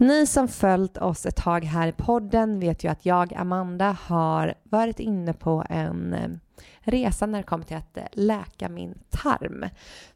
Ni som följt oss ett tag här i podden vet ju att jag, Amanda, har varit inne på en eh, resa när det kom till att eh, läka min tarm.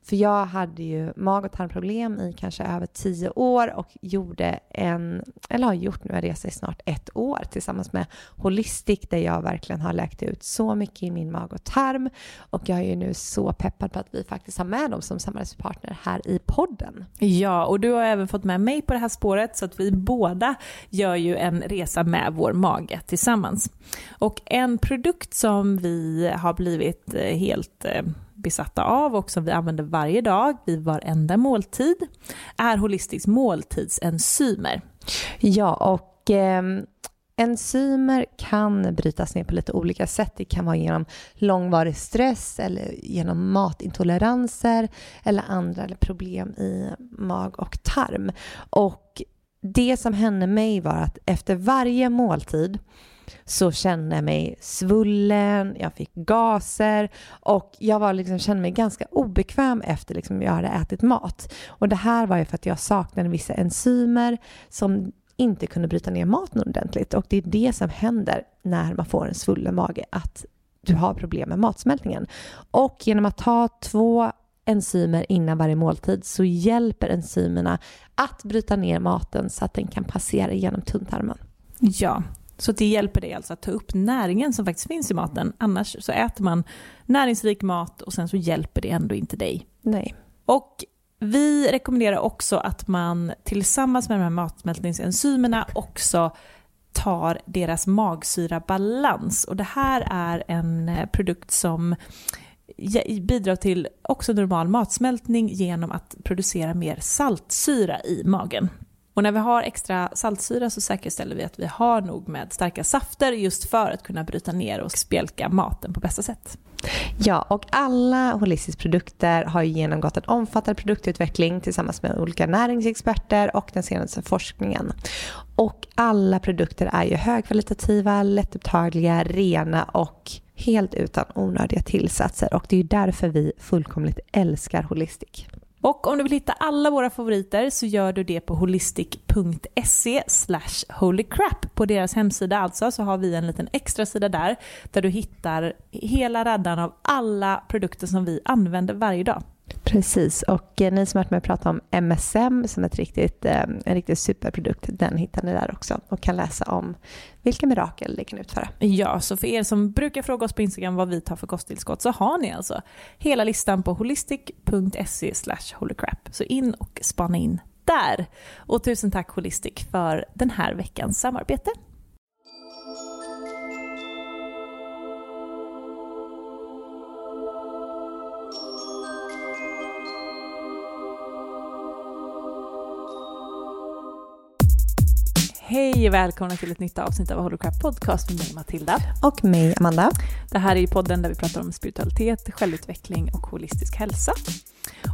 För jag hade ju mag och tarmproblem i kanske över tio år och gjorde en, eller har gjort nu en resa i snart ett år tillsammans med Holistic där jag verkligen har läkt ut så mycket i min mag och tarm. Och jag är ju nu så peppad på att vi faktiskt har med dem som samarbetspartner här i podden. Ja, och du har även fått med mig på det här spåret så att vi båda gör ju en resa med vår mage tillsammans. Och en produkt som vi har blivit eh, helt eh, besatta av och som vi använder varje dag vid varenda måltid är Holistics måltidsenzymer. Ja, och eh, enzymer kan brytas ner på lite olika sätt. Det kan vara genom långvarig stress eller genom matintoleranser eller andra problem i mag och tarm. Och det som hände mig var att efter varje måltid så kände jag mig svullen, jag fick gaser och jag var liksom, kände mig ganska obekväm efter liksom jag hade ätit mat. Och det här var ju för att jag saknade vissa enzymer som inte kunde bryta ner maten ordentligt. Och det är det som händer när man får en svullen mage, att du har problem med matsmältningen. Och genom att ta två enzymer innan varje måltid så hjälper enzymerna att bryta ner maten så att den kan passera genom tunntarmen. Ja, så det hjälper dig alltså att ta upp näringen som faktiskt finns i maten. Annars så äter man näringsrik mat och sen så hjälper det ändå inte dig. Nej. Och vi rekommenderar också att man tillsammans med de här matsmältningsenzymerna också tar deras magsyrabalans. Och det här är en eh, produkt som bidrar till också normal matsmältning genom att producera mer saltsyra i magen. Och när vi har extra saltsyra så säkerställer vi att vi har nog med starka safter just för att kunna bryta ner och spjälka maten på bästa sätt. Ja, och alla Holistics produkter har genomgått en omfattande produktutveckling tillsammans med olika näringsexperter och den senaste forskningen. Och alla produkter är ju högkvalitativa, lättupptagliga, rena och helt utan onödiga tillsatser och det är ju därför vi fullkomligt älskar Holistic. Och om du vill hitta alla våra favoriter så gör du det på holistic.se holycrap. På deras hemsida alltså så har vi en liten extra sida där där du hittar hela raddan av alla produkter som vi använder varje dag. Precis, och eh, ni som har hört mig prata om MSM som ett riktigt, eh, en riktigt superprodukt, den hittar ni där också och kan läsa om vilka mirakel det kan utföra. Ja, så för er som brukar fråga oss på Instagram vad vi tar för kosttillskott så har ni alltså hela listan på holistic.se holycrap. Så in och spana in där. Och tusen tack Holistic för den här veckans samarbete. Hej och välkomna till ett nytt avsnitt av Holocrap Podcast med mig Matilda. Och mig Amanda. Det här är podden där vi pratar om spiritualitet, självutveckling och holistisk hälsa.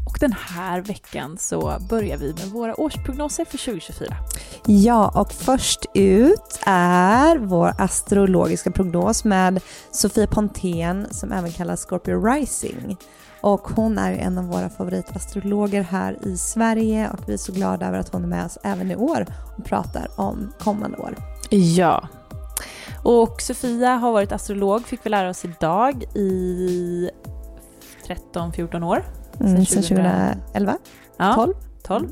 Och den här veckan så börjar vi med våra årsprognoser för 2024. Ja, och först ut är vår astrologiska prognos med Sofia Pontén som även kallas Scorpio Rising. Och hon är en av våra favoritastrologer här i Sverige och vi är så glada över att hon är med oss även i år och pratar om kommande år. Ja. Och Sofia har varit astrolog, fick vi lära oss idag, i 13-14 år. Mm, sen 2011? Ja, 12? 12.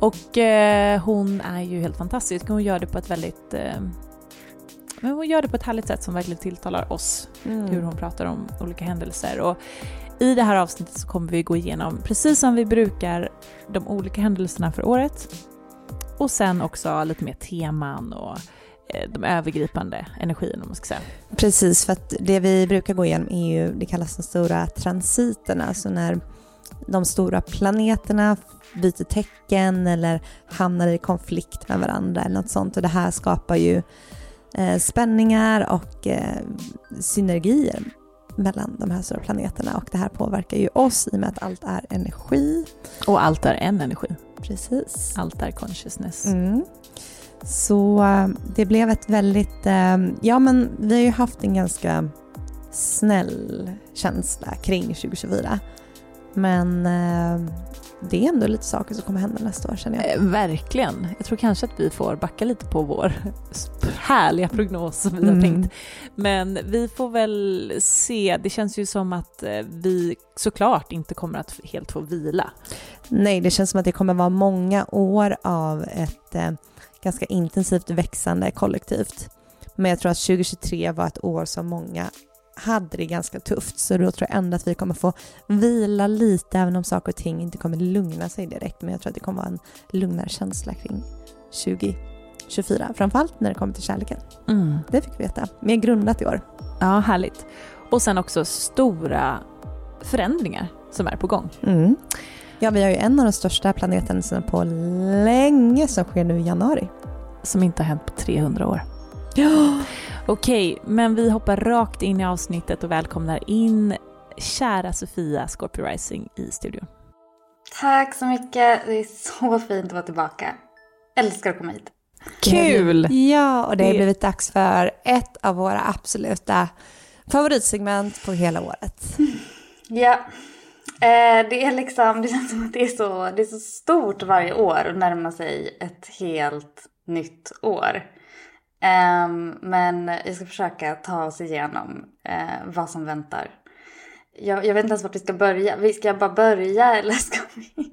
Och eh, hon är ju helt fantastisk. Hon gör det på ett väldigt eh, men hon gör det på ett härligt sätt som verkligen tilltalar oss. Mm. Hur hon pratar om olika händelser. Och i det här avsnittet så kommer vi gå igenom, precis som vi brukar, de olika händelserna för året. Och sen också lite mer teman och eh, de övergripande energierna om man ska säga. Precis, för att det vi brukar gå igenom är ju, det kallas de stora transiterna, alltså när de stora planeterna byter tecken eller hamnar i konflikt med varandra eller något sånt. Och det här skapar ju eh, spänningar och eh, synergier mellan de här stora planeterna och det här påverkar ju oss i och med att allt är energi. Och allt är en energi. Precis. Allt är consciousness. Mm. Så eh, det blev ett väldigt, eh, ja men vi har ju haft en ganska snäll känsla kring 2024. Men eh, det är ändå lite saker som kommer hända nästa år känner jag. Eh, verkligen. Jag tror kanske att vi får backa lite på vår härliga prognos som vi har Mm. tänkt. Men vi får väl se. Det känns ju som att eh, vi såklart inte kommer att helt få vila. Nej, det känns som att det kommer vara många år av ett eh, ganska intensivt växande kollektivt. Men jag tror att 2023 var ett år som många hade det ganska tufft. Så då tror jag ändå att vi kommer få vila lite, även om saker och ting inte kommer lugna sig direkt. Men jag tror att det kommer vara en lugnare känsla kring 2024. Framförallt när det kommer till kärleken. Det fick vi veta. Mer grundat i år. Ja, härligt. Och sen också stora förändringar som är på gång. Mm. Ja, vi har ju en av de största planeten på länge som sker nu i januari. Som inte har hänt på 300 år. Ja. Okej, men vi hoppar rakt in i avsnittet och välkomnar in kära Sofia Scorpio Rising i studion. Tack så mycket. Det är så fint att vara tillbaka. Älskar att komma hit. Kul! Ja, och det har blivit dags för ett av våra absoluta favoritsegment på hela året. Ja. Eh, det är liksom, det känns som att det är så, det är så stort varje år att närma sig ett helt nytt år. Ehm, men jag ska försöka ta oss igenom eh, vad som väntar. Jag, jag vet inte ens vart vi ska börja. Vi ska bara börja eller ska vi?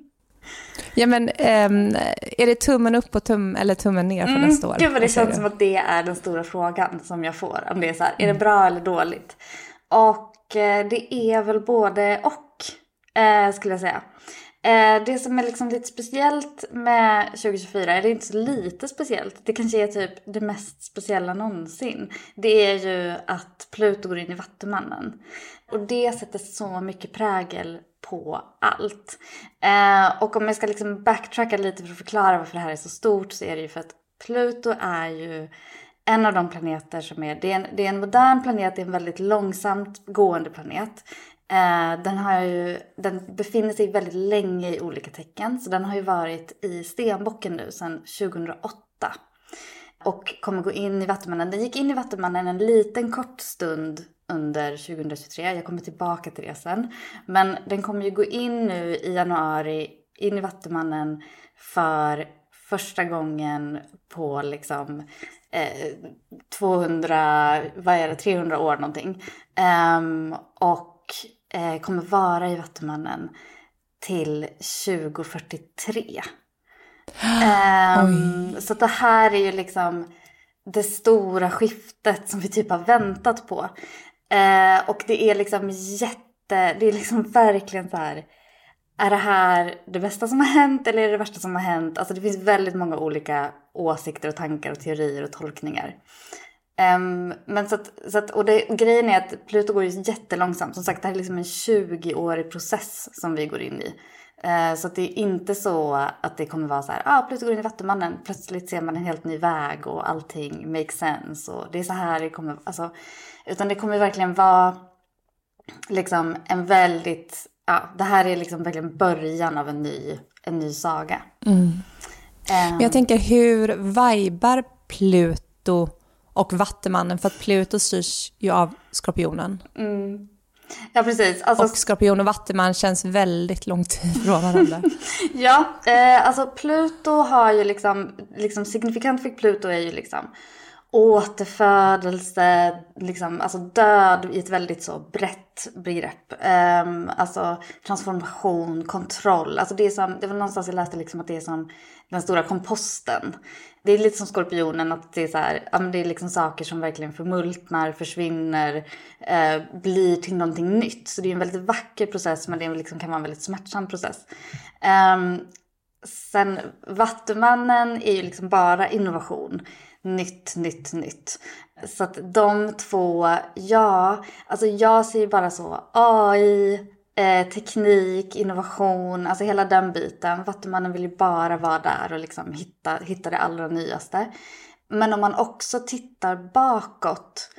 Ja, men ehm, är det tummen upp och tum, eller tummen ner för nästa år? Gud vad det känns du? som att det är den stora frågan som jag får. Om det är så här, är det bra eller dåligt? Och eh, det är väl både och, eh, skulle jag säga. Eh, det som är liksom lite speciellt med 2024, eller inte så lite speciellt, det kanske är typ det mest speciella någonsin. Det är ju att Pluto går in i Vattumannen. Och det sätter så mycket prägel på allt. Eh, och om jag ska liksom backtracka lite för att förklara varför det här är så stort så är det ju för att Pluto är ju en av de planeter som är, det är en, det är en modern planet, det är en väldigt långsamt gående planet. Eh, den, har ju, den befinner sig väldigt länge i olika tecken, så den har ju varit i stenbocken nu sedan 2008. Och kommer gå in i Vattumannen. Den gick in i Vattumannen en liten kort stund under 2023. Jag kommer tillbaka till det sen. Men den kommer ju gå in nu i januari, in i Vattumannen för första gången på liksom eh, 200, vad är det, 300 år någonting. Um, och eh, kommer vara i Vattumannen till 2043. Ehm, så det här är ju liksom det stora skiftet som vi typ har väntat på. Eh, och det är liksom jätte, det är liksom verkligen så här. Är det här det bästa som har hänt eller är det det värsta som har hänt? Alltså det finns väldigt många olika åsikter och tankar och teorier och tolkningar. Ehm, men så att, så att, och, det, grejen är att Pluto går ju jättelångsamt. Som sagt, det här är liksom en 20-årig process som vi går in i. Eh, så det är inte så att det kommer vara så här, ah, Pluto går in i Vattumannen, plötsligt ser man en helt ny väg och allting makes sense. Och det är så här det kommer, alltså, utan det kommer verkligen vara liksom en väldigt, ja, det här är liksom verkligen början av en ny, en ny saga. Ehm, Men jag tänker hur vibar Pluto och Vattumannen? För att Pluto styrs ju av Skorpionen. ja, precis. Alltså, Och Skorpion och Vattuman känns väldigt långt ifrån varandra. Ja, eh, alltså Pluto har ju liksom, liksom signifikant för Pluto är ju liksom återfödelse, liksom, alltså död i ett väldigt så brett begrepp. Ehm, alltså transformation, kontroll. Alltså det är som, det var någonstans jag läste liksom att det är som den stora komposten. Det är lite som skorpionen, att det är så här, ja men det är liksom saker som verkligen förmultnar, försvinner, eh, blir till någonting nytt. Så det är en väldigt vacker process men det liksom, kan vara en väldigt smärtsam process. Ehm, Sen Vattumannen är ju liksom bara innovation. Nytt, nytt, nytt. Så att de två, ja, alltså jag ser ju bara så AI, eh, teknik, innovation, alltså hela den biten. Vattumannen vill ju bara vara där och liksom hitta, hitta det allra nyaste. Men om man också tittar bakåt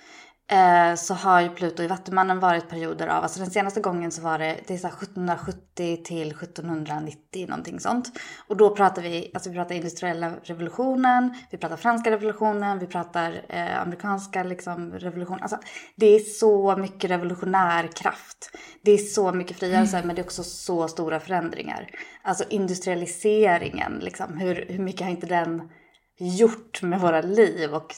eh, så har ju Pluto i Vattumannen varit perioder av, alltså den senaste gången så var det, det är så 1770 till 1790 någonting sånt. Och då pratar vi, alltså vi pratar industriella revolutionen, vi pratar franska revolutionen, vi pratar eh, amerikanska liksom revolutionen. Alltså det är så mycket revolutionär kraft. Det är så mycket frigörelse men det är också så stora förändringar. Alltså industrialiseringen liksom, hur, hur mycket har inte den gjort med våra liv och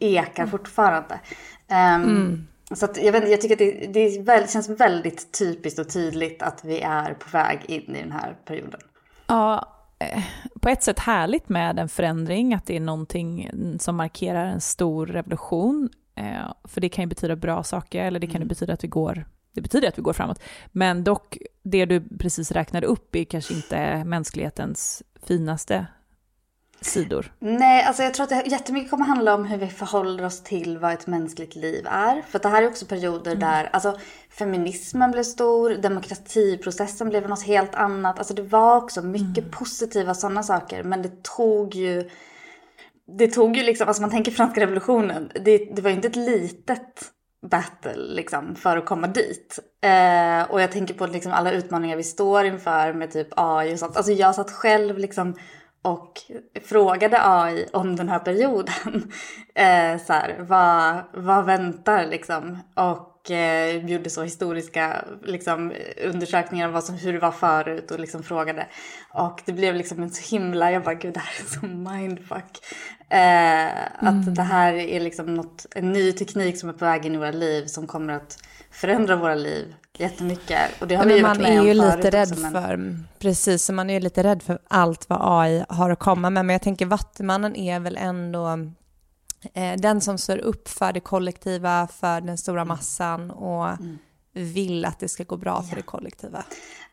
ekar fortfarande. Um, mm. Så att, jag, vet, jag tycker att det, det väl, känns väldigt typiskt och tydligt att vi är på väg in i den här perioden. Ja, eh, på ett sätt härligt med en förändring, att det är någonting som markerar en stor revolution. Eh, för det kan ju betyda bra saker, eller det kan ju mm. betyda att vi går det betyder att vi går framåt. Men dock, det du precis räknade upp är kanske inte mänsklighetens finaste sidor? Nej, alltså jag tror att det jättemycket kommer handla om hur vi förhåller oss till vad ett mänskligt liv är. För det här är också perioder mm. där alltså, feminismen blev stor, demokratiprocessen blev något helt annat. Alltså det var också mycket mm. positiva sådana saker. Men det tog ju, det tog ju liksom, alltså man tänker franska revolutionen, det, det var ju inte ett litet battle liksom, för att komma dit. Eh, och jag tänker på liksom alla utmaningar vi står inför med typ AI och sånt. Alltså jag satt själv liksom och frågade AI om den här perioden. Eh, så här, vad, vad väntar liksom? Och eh, gjorde så historiska liksom, undersökningar vad som, hur det var förut och liksom frågade. Och det blev liksom en så himla, jag bara gud det här är så mindfuck. Eh, mm. Att det här är liksom något, en ny teknik som är på väg in i våra liv som kommer att förändra våra liv jättemycket. Och det har men vi man är ju lite rädd också, men... för, precis, man är ju lite rädd för allt vad AI har att komma med. Men jag tänker Vattumannen är väl ändå eh, den som står upp för det kollektiva, för den stora mm. massan och mm. Vill att det ska gå bra för ja. det kollektiva.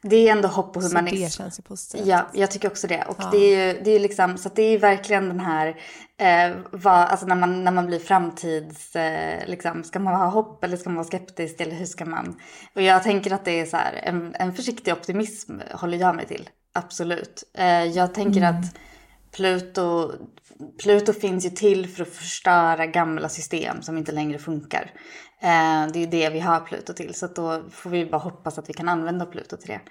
Det är ändå hopp och humanism. Så det känns ju positivt. Ja, jag tycker också det. Och ja. det är ju det är liksom, så det är verkligen den här, eh, vad, alltså när man, när man blir framtids, eh, liksom, ska man ha hopp eller ska man vara skeptisk eller hur ska man? Och jag tänker att det är så här, en, en försiktig optimism håller jag mig till. Absolut. Eh, jag tänker mm. att Pluto, Pluto finns ju till för att förstöra gamla system som inte längre funkar. Eh, det är det vi har Pluto till, så då får vi bara hoppas att vi kan använda Pluto till det.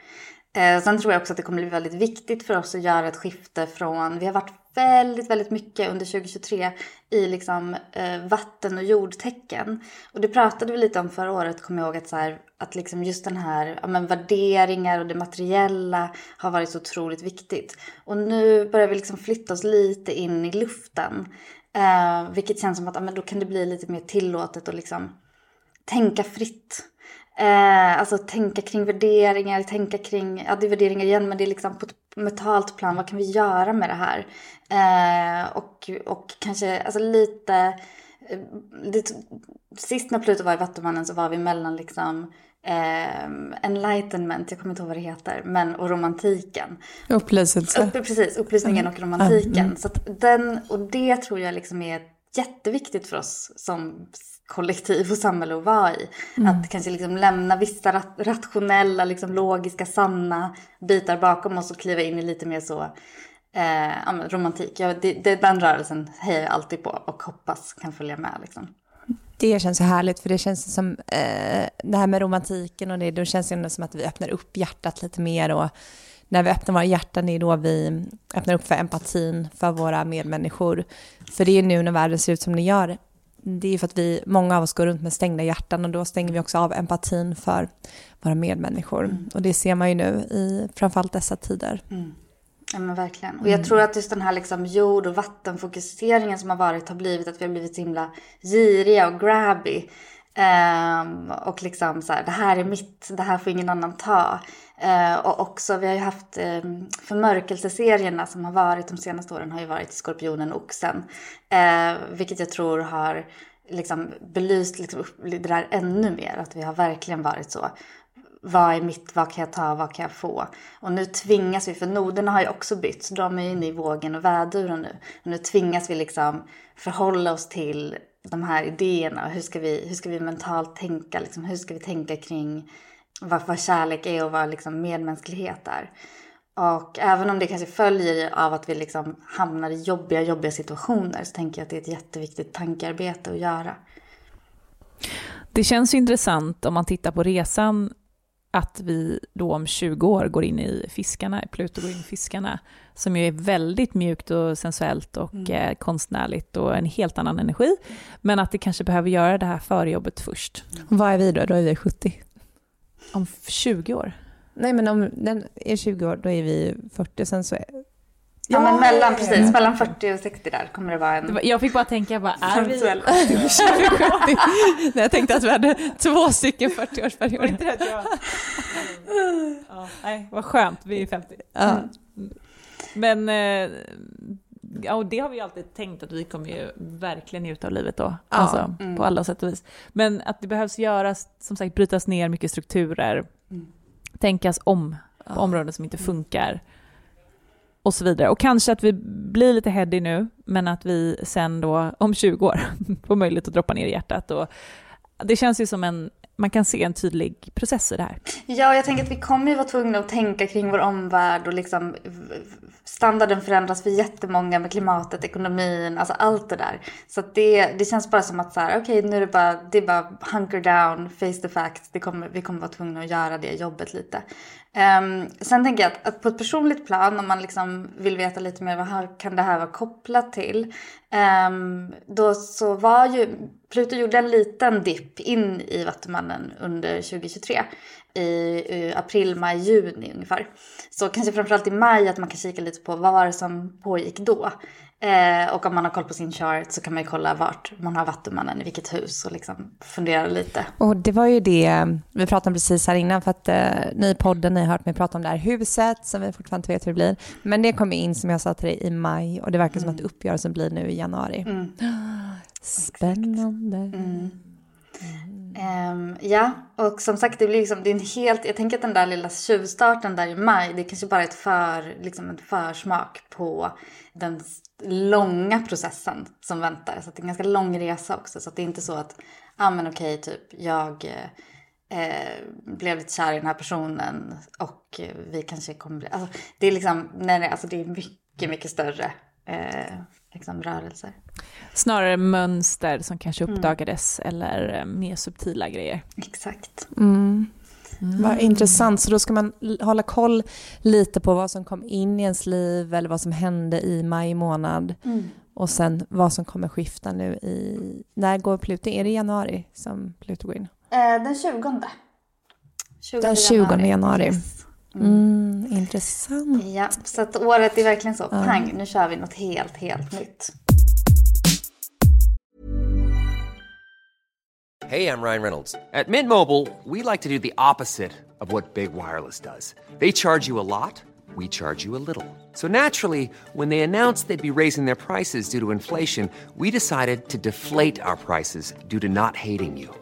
Eh, sen tror jag också att det kommer bli väldigt viktigt för oss att göra ett skifte från, vi har varit väldigt, väldigt mycket under 2023 i liksom eh, vatten och jordtecken. Och det pratade vi lite om förra året, kommer jag ihåg, att, så här, att liksom just den här ja, men värderingar och det materiella har varit så otroligt viktigt. Och nu börjar vi liksom flytta oss lite in i luften. Eh, vilket känns som att ja, men då kan det bli lite mer tillåtet och liksom tänka fritt. Eh, alltså tänka kring värderingar, tänka kring, ja det är värderingar igen men det är liksom på ett mentalt plan, vad kan vi göra med det här? Eh, och, och kanske alltså lite, eh, sist när Pluto var i Vattumannen så var vi mellan liksom eh, enlightenment, jag kommer inte ihåg vad det heter, men och romantiken. Upplyselse. Upp, precis, upplysningen och romantiken. Mm. Så den, och det tror jag liksom är jätteviktigt för oss som kollektiv och samhälle att vara i. Mm. Att kanske liksom lämna vissa rationella, liksom logiska, sanna bitar bakom oss och kliva in i lite mer så eh, romantik. Ja, det, det, den rörelsen hejar jag alltid på och hoppas kan följa med. Liksom. Det känns så härligt, för det känns som eh, det här med romantiken och det, då känns det som att vi öppnar upp hjärtat lite mer och när vi öppnar våra hjärtan är då vi öppnar upp för empatin för våra medmänniskor. För det är nu när världen ser ut som den gör det är för att vi, många av oss går runt med stängda hjärtan och då stänger vi också av empatin för våra medmänniskor. Mm. Och det ser man ju nu i framförallt dessa tider. Mm. Ja men verkligen. Och jag mm. tror att just den här liksom jord och vattenfokuseringen som har varit har blivit att vi har blivit så himla giriga och grabby. Um, och liksom så här, det här är mitt, det här får ingen annan ta. Eh, och också, vi har ju haft eh, förmörkelseserierna som har varit de senaste åren har ju varit Skorpionen och Oxen. Eh, vilket jag tror har liksom belyst liksom, det där ännu mer, att vi har verkligen varit så. Vad är mitt, vad kan jag ta, vad kan jag få? Och nu tvingas vi, för noderna har ju också bytts. de är inne i vågen och väduren nu. Och nu tvingas vi liksom förhålla oss till de här idéerna. Hur ska vi, hur ska vi mentalt tänka? Liksom, hur ska vi tänka kring vad, vad kärlek är och vad liksom medmänsklighet är. Och även om det kanske följer av att vi liksom hamnar i jobbiga, jobbiga situationer så tänker jag att det är ett jätteviktigt tankearbete att göra. Det känns ju intressant om man tittar på resan att vi då om 20 år går in i fiskarna, Pluto går in i fiskarna, som ju är väldigt mjukt och sensuellt och mm. eh, konstnärligt och en helt annan energi. Men att det kanske behöver göra det här förjobbet först. Mm. Vad är vi då? Då är vi 70. Om 20 år? Nej, men om den är 20 år, då är vi 40. Sen så är, Ja, men mellan, precis, mellan 40 och 60 där kommer det vara en... Jag fick bara tänka, bara, är vi 20 jag tänkte att vi hade två stycken 40-årsperioder. ja, nej, vad skönt, vi är 50. Ja. Men eh, ja, och det har vi alltid tänkt att vi kommer ju verkligen njuta av livet då. Ja. Alltså, mm. På alla sätt och vis. Men att det behövs göras, som sagt, brytas ner mycket strukturer. Mm. Tänkas om på ja. områden som inte funkar och så vidare. Och kanske att vi blir lite heady nu, men att vi sen då om 20 år får möjlighet att droppa ner i hjärtat. Och det känns ju som en, man kan se en tydlig process i det här. Ja, jag tänker att vi kommer ju vara tvungna att tänka kring vår omvärld och liksom standarden förändras för jättemånga med klimatet, ekonomin, alltså allt det där. Så det, det känns bara som att så här, okej okay, nu är det bara, det är bara hunker down, face the facts, det kommer, vi kommer vara tvungna att göra det jobbet lite. Um, sen tänker jag att, att, på ett personligt plan, om man liksom vill veta lite mer vad här, kan det här vara kopplat till. Um, då så var ju, Pluto gjorde en liten dipp in i Vattumannen under 2023 i, april, maj, juni ungefär. Så kanske framförallt i maj att man kan kika lite på vad var det som pågick då. Eh, och om man har koll på sin chart så kan man ju kolla vart man har vattumannen, i vilket hus och liksom fundera lite. Och det var ju det vi pratade om precis här innan för att eh, ni i podden, ni har hört mig prata om det här huset som vi fortfarande inte vet hur det blir. Men det kom in som jag sa till dig i maj och det verkar mm. som att uppgörelsen blir nu i januari. Mm. Spännande. Mm. Um, ja, och som sagt det blir liksom, det är en helt, jag tänker att den där lilla tjuvstarten där i maj, det är kanske bara ett för, liksom en försmak på den långa processen som väntar. Så det är en ganska lång resa också. Så det är inte så att, ja ah, men okej, typ jag eh, blev lite kär i den här personen och vi kanske kommer bli, alltså det är liksom, nej, nej, alltså det är mycket, mycket större eh, liksom rörelser. Snarare mönster som kanske mm. uppdagades mm. eller eh, mer subtila grejer. Exakt. Mm. Mm. Vad intressant. Så då ska man hålla koll lite på vad som kom in i ens liv eller vad som hände i maj månad. Mm. Och sen vad som kommer skifta nu i... När går Pluto? Är det i januari som Pluto går in? Eh, den 20. 20 den 20 januari. januari. Mm. Mm, intressant. Ja, så att året är verkligen så, pang, nu kör vi något helt, helt nytt. Hej, jag Ryan Reynolds. At Mint Mobile, we like to do the opposite of what Big Wireless does. They charge you a lot, we charge you a little. So naturally, when they announced they'd be raising their prices due to inflation, we decided to deflate our prices due to not hating you.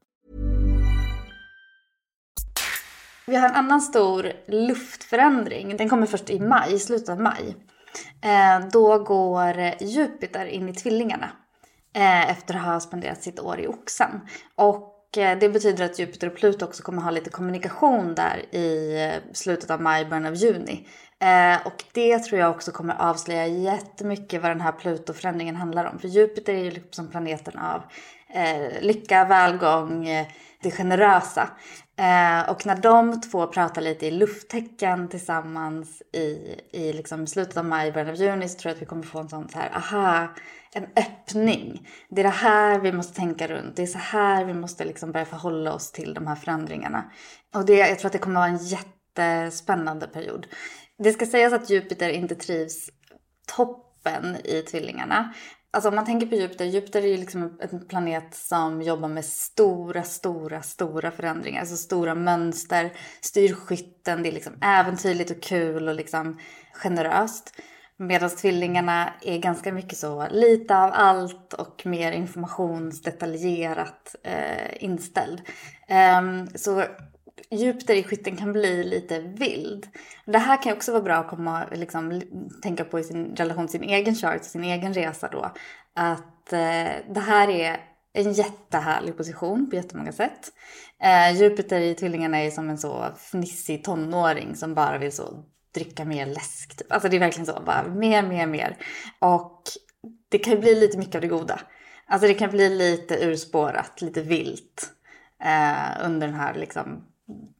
Vi har en annan stor luftförändring. Den kommer först i maj, i slutet av maj. Eh, då går Jupiter in i tvillingarna eh, efter att ha spenderat sitt år i Oxen. Och eh, det betyder att Jupiter och Pluto också kommer ha lite kommunikation där i slutet av maj, början av juni. och det tror jag också kommer avslöja jättemycket vad den här Pluto-förändringen handlar om. För Jupiter är ju liksom planeten av Eh, lycka, välgång, eh, det generösa. Eh, och när de två pratar lite i lufttecken tillsammans i, i liksom slutet av maj, början av juni så tror jag att vi kommer få en sån så här, aha, en öppning. Det är det här vi måste tänka runt. Det är så här vi måste liksom börja förhålla oss till de här förändringarna. Och det, jag tror att det kommer vara en jättespännande period. Det ska sägas att Jupiter inte trivs toppen i tvillingarna alltså om man tänker på Jupiter, Jupiter är ju liksom en planet som jobbar med stora, stora, stora förändringar. Alltså stora mönster, styr skytten, det är liksom äventyrligt och kul och liksom generöst. Medan tvillingarna är ganska mycket så lite av allt och mer informationsdetaljerat eh, inställd. Um, så Jupiter i skytten kan bli lite vild. Det här kan också vara bra att komma, liksom, tänka på i sin relation till sin egen chart, sin egen resa då. Att eh, det här är en jättehärlig position på jättemånga sätt. Eh, Jupiter i tvillingarna är som en så fnissig tonåring som bara vill så dricka mer läsk. Typ. Alltså det är verkligen så, bara mer, mer, mer. Och det kan bli lite mycket av det goda. Alltså det kan bli lite urspårat, lite vilt eh, under den här liksom,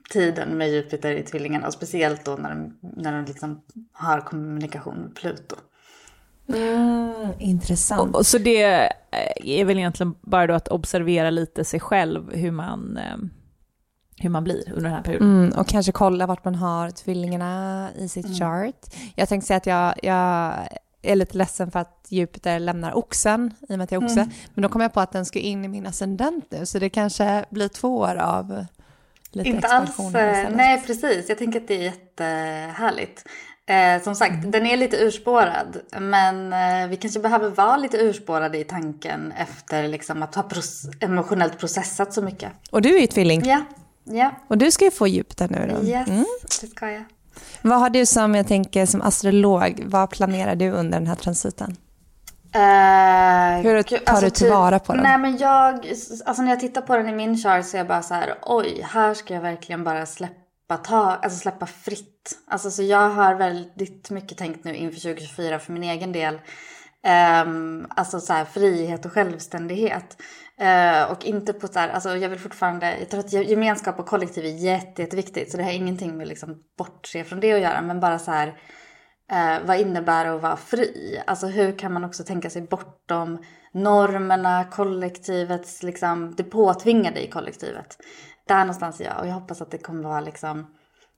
tiden med Jupiter i tvillingarna. Och speciellt då när de, när de liksom har kommunikation med Pluto. Mm, intressant. Och, så det är väl egentligen bara då att observera lite sig själv, hur man eh, hur man blir under den här perioden. Mm, och kanske kolla vart man har tvillingarna i sitt mm. chart. Jag tänkte säga att jag, jag är lite ledsen för att Jupiter lämnar oxen i och med att jag är oxe. Mm. Men då kom jag på att den ska in i min ascendent nu, så det kanske blir två år av lite Inte alls, eh, nej precis. Jag tänker att det är jättehärligt. Eh, som sagt, mm. den är lite urspårad. Men eh, vi kanske behöver vara lite urspårade i tanken efter liksom, att ha pros emotionellt processat så mycket. Och du är ju tvilling. Ja, Ja. Och du ska ju få Jupiter nu då. Yes, mm. det ska jag. Vad har du som, jag tänker, som astrolog, vad planerar du under den här transiten? Uh, Hur tar alltså, du tillvara på den? Nej men jag, alltså när jag tittar på den i min chart så är jag bara så här, oj, här ska jag verkligen bara släppa tag, alltså släppa fritt. Alltså så jag har väldigt mycket tänkt nu inför 2024 för min egen del. Um, alltså så här, frihet och självständighet. Uh, och inte på så här, alltså jag vill fortfarande, jag tror att gemenskap och kollektiv är jätte, jätteviktigt. Så det har ingenting med liksom bortse från det att göra. Men bara så här, Eh, vad innebär det att vara fri? Alltså hur kan man också tänka sig bortom normerna, kollektivets, liksom det påtvingade i kollektivet. Där någonstans är jag och jag hoppas att det kommer vara liksom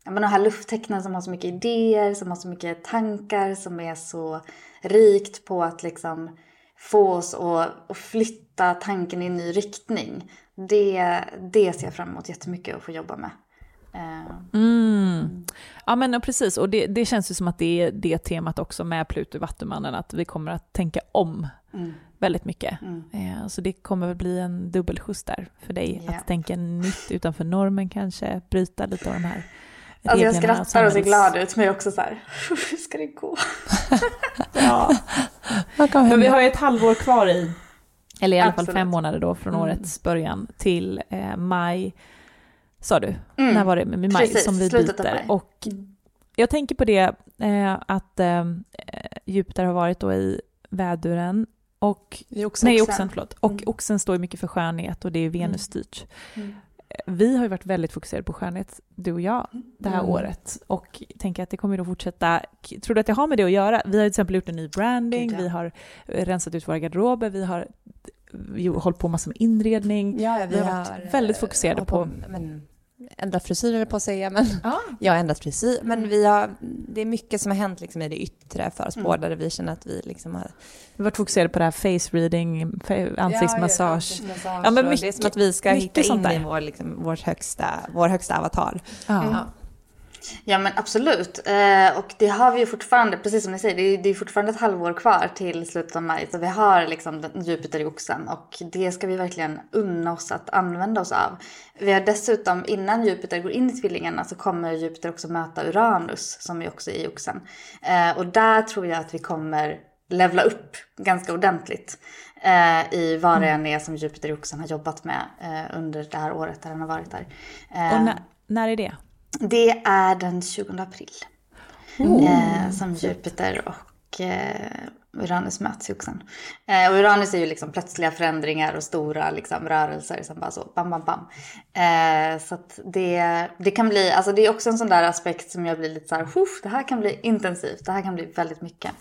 men de här lufttecknen som har så mycket idéer, som har så mycket tankar, som är så rikt på att liksom få oss att, att flytta tanken i en ny riktning. Det, det ser jag fram emot jättemycket att få jobba med. Eh, mm. Ja men precis, och det, det, känns ju som att det är det temat också med Pluto i Vattumannen, att vi kommer att tänka om mm. väldigt mycket. Mm. Eh, så det kommer väl bli en dubbelskjuts där för dig, yeah. att tänka nytt utanför normen kanske, bryta lite av de här Alltså jag skrattar och ser glad ut men jag är också så här, hur ska det gå? ja. Men vi har ju ett halvår kvar i, eller i alla Absolut. fall fem månader då från mm. årets början till eh, maj, sa du? Mm. När var det? Med maj Precis, som vi byter. Och mm. jag tänker på det eh, att eh, Jupiter har varit då i väduren och, I oxen, nej, oxen, förlåt. Och mm. oxen står mycket för skönhet och det är Venus-styrt. Mm vi har ju varit väldigt fokuserade på skönhet, du och jag, det här mm. året. Och tänker att det kommer att fortsätta. Tror du att det har med det att göra? Vi har till exempel gjort en ny branding, ja. vi har rensat ut våra garderober, vi har hållit på massor med inredning. Ja, vi, vi har varit väldigt fokuserade på... på men ändrat frisyr på att säga, men ah. jag har ändrat frisyr. Men vi har, det är mycket som har hänt liksom i det yttre för oss mm. båda, där vi känner att vi liksom har... Vi har varit fokuserade på det här face reading, ansiktsmassage. Ja, ja, ja men mycket, det är som att vi ska hitta in i vår, liksom, vår, högsta, vår högsta avatar. Ah. Ja men absolut. Eh, och det har vi ju fortfarande, precis som ni säger, det är, det är fortfarande ett halvår kvar till slutet av maj. Så vi har liksom Jupiter i oxen och det ska vi verkligen unna oss att använda oss av. Vi har dessutom, innan Jupiter går in i tvillingarna så kommer Jupiter också möta Uranus som är också i oxen. Eh, och där tror jag att vi kommer levla upp ganska ordentligt eh, i vad det än är som Jupiter i oxen har jobbat med eh, under det här året där den har varit där. Eh, och när, när är det? Det är den 20 april. Oh. Eh, som Jupiter och eh, Uranus möts i oxen. Eh, och Uranus är ju liksom plötsliga förändringar och stora liksom, rörelser som bara så bam, bam, bam. Eh, så att det, det kan bli, alltså det är också en sån där aspekt som jag blir lite så här, det här kan bli intensivt, det här kan bli väldigt mycket.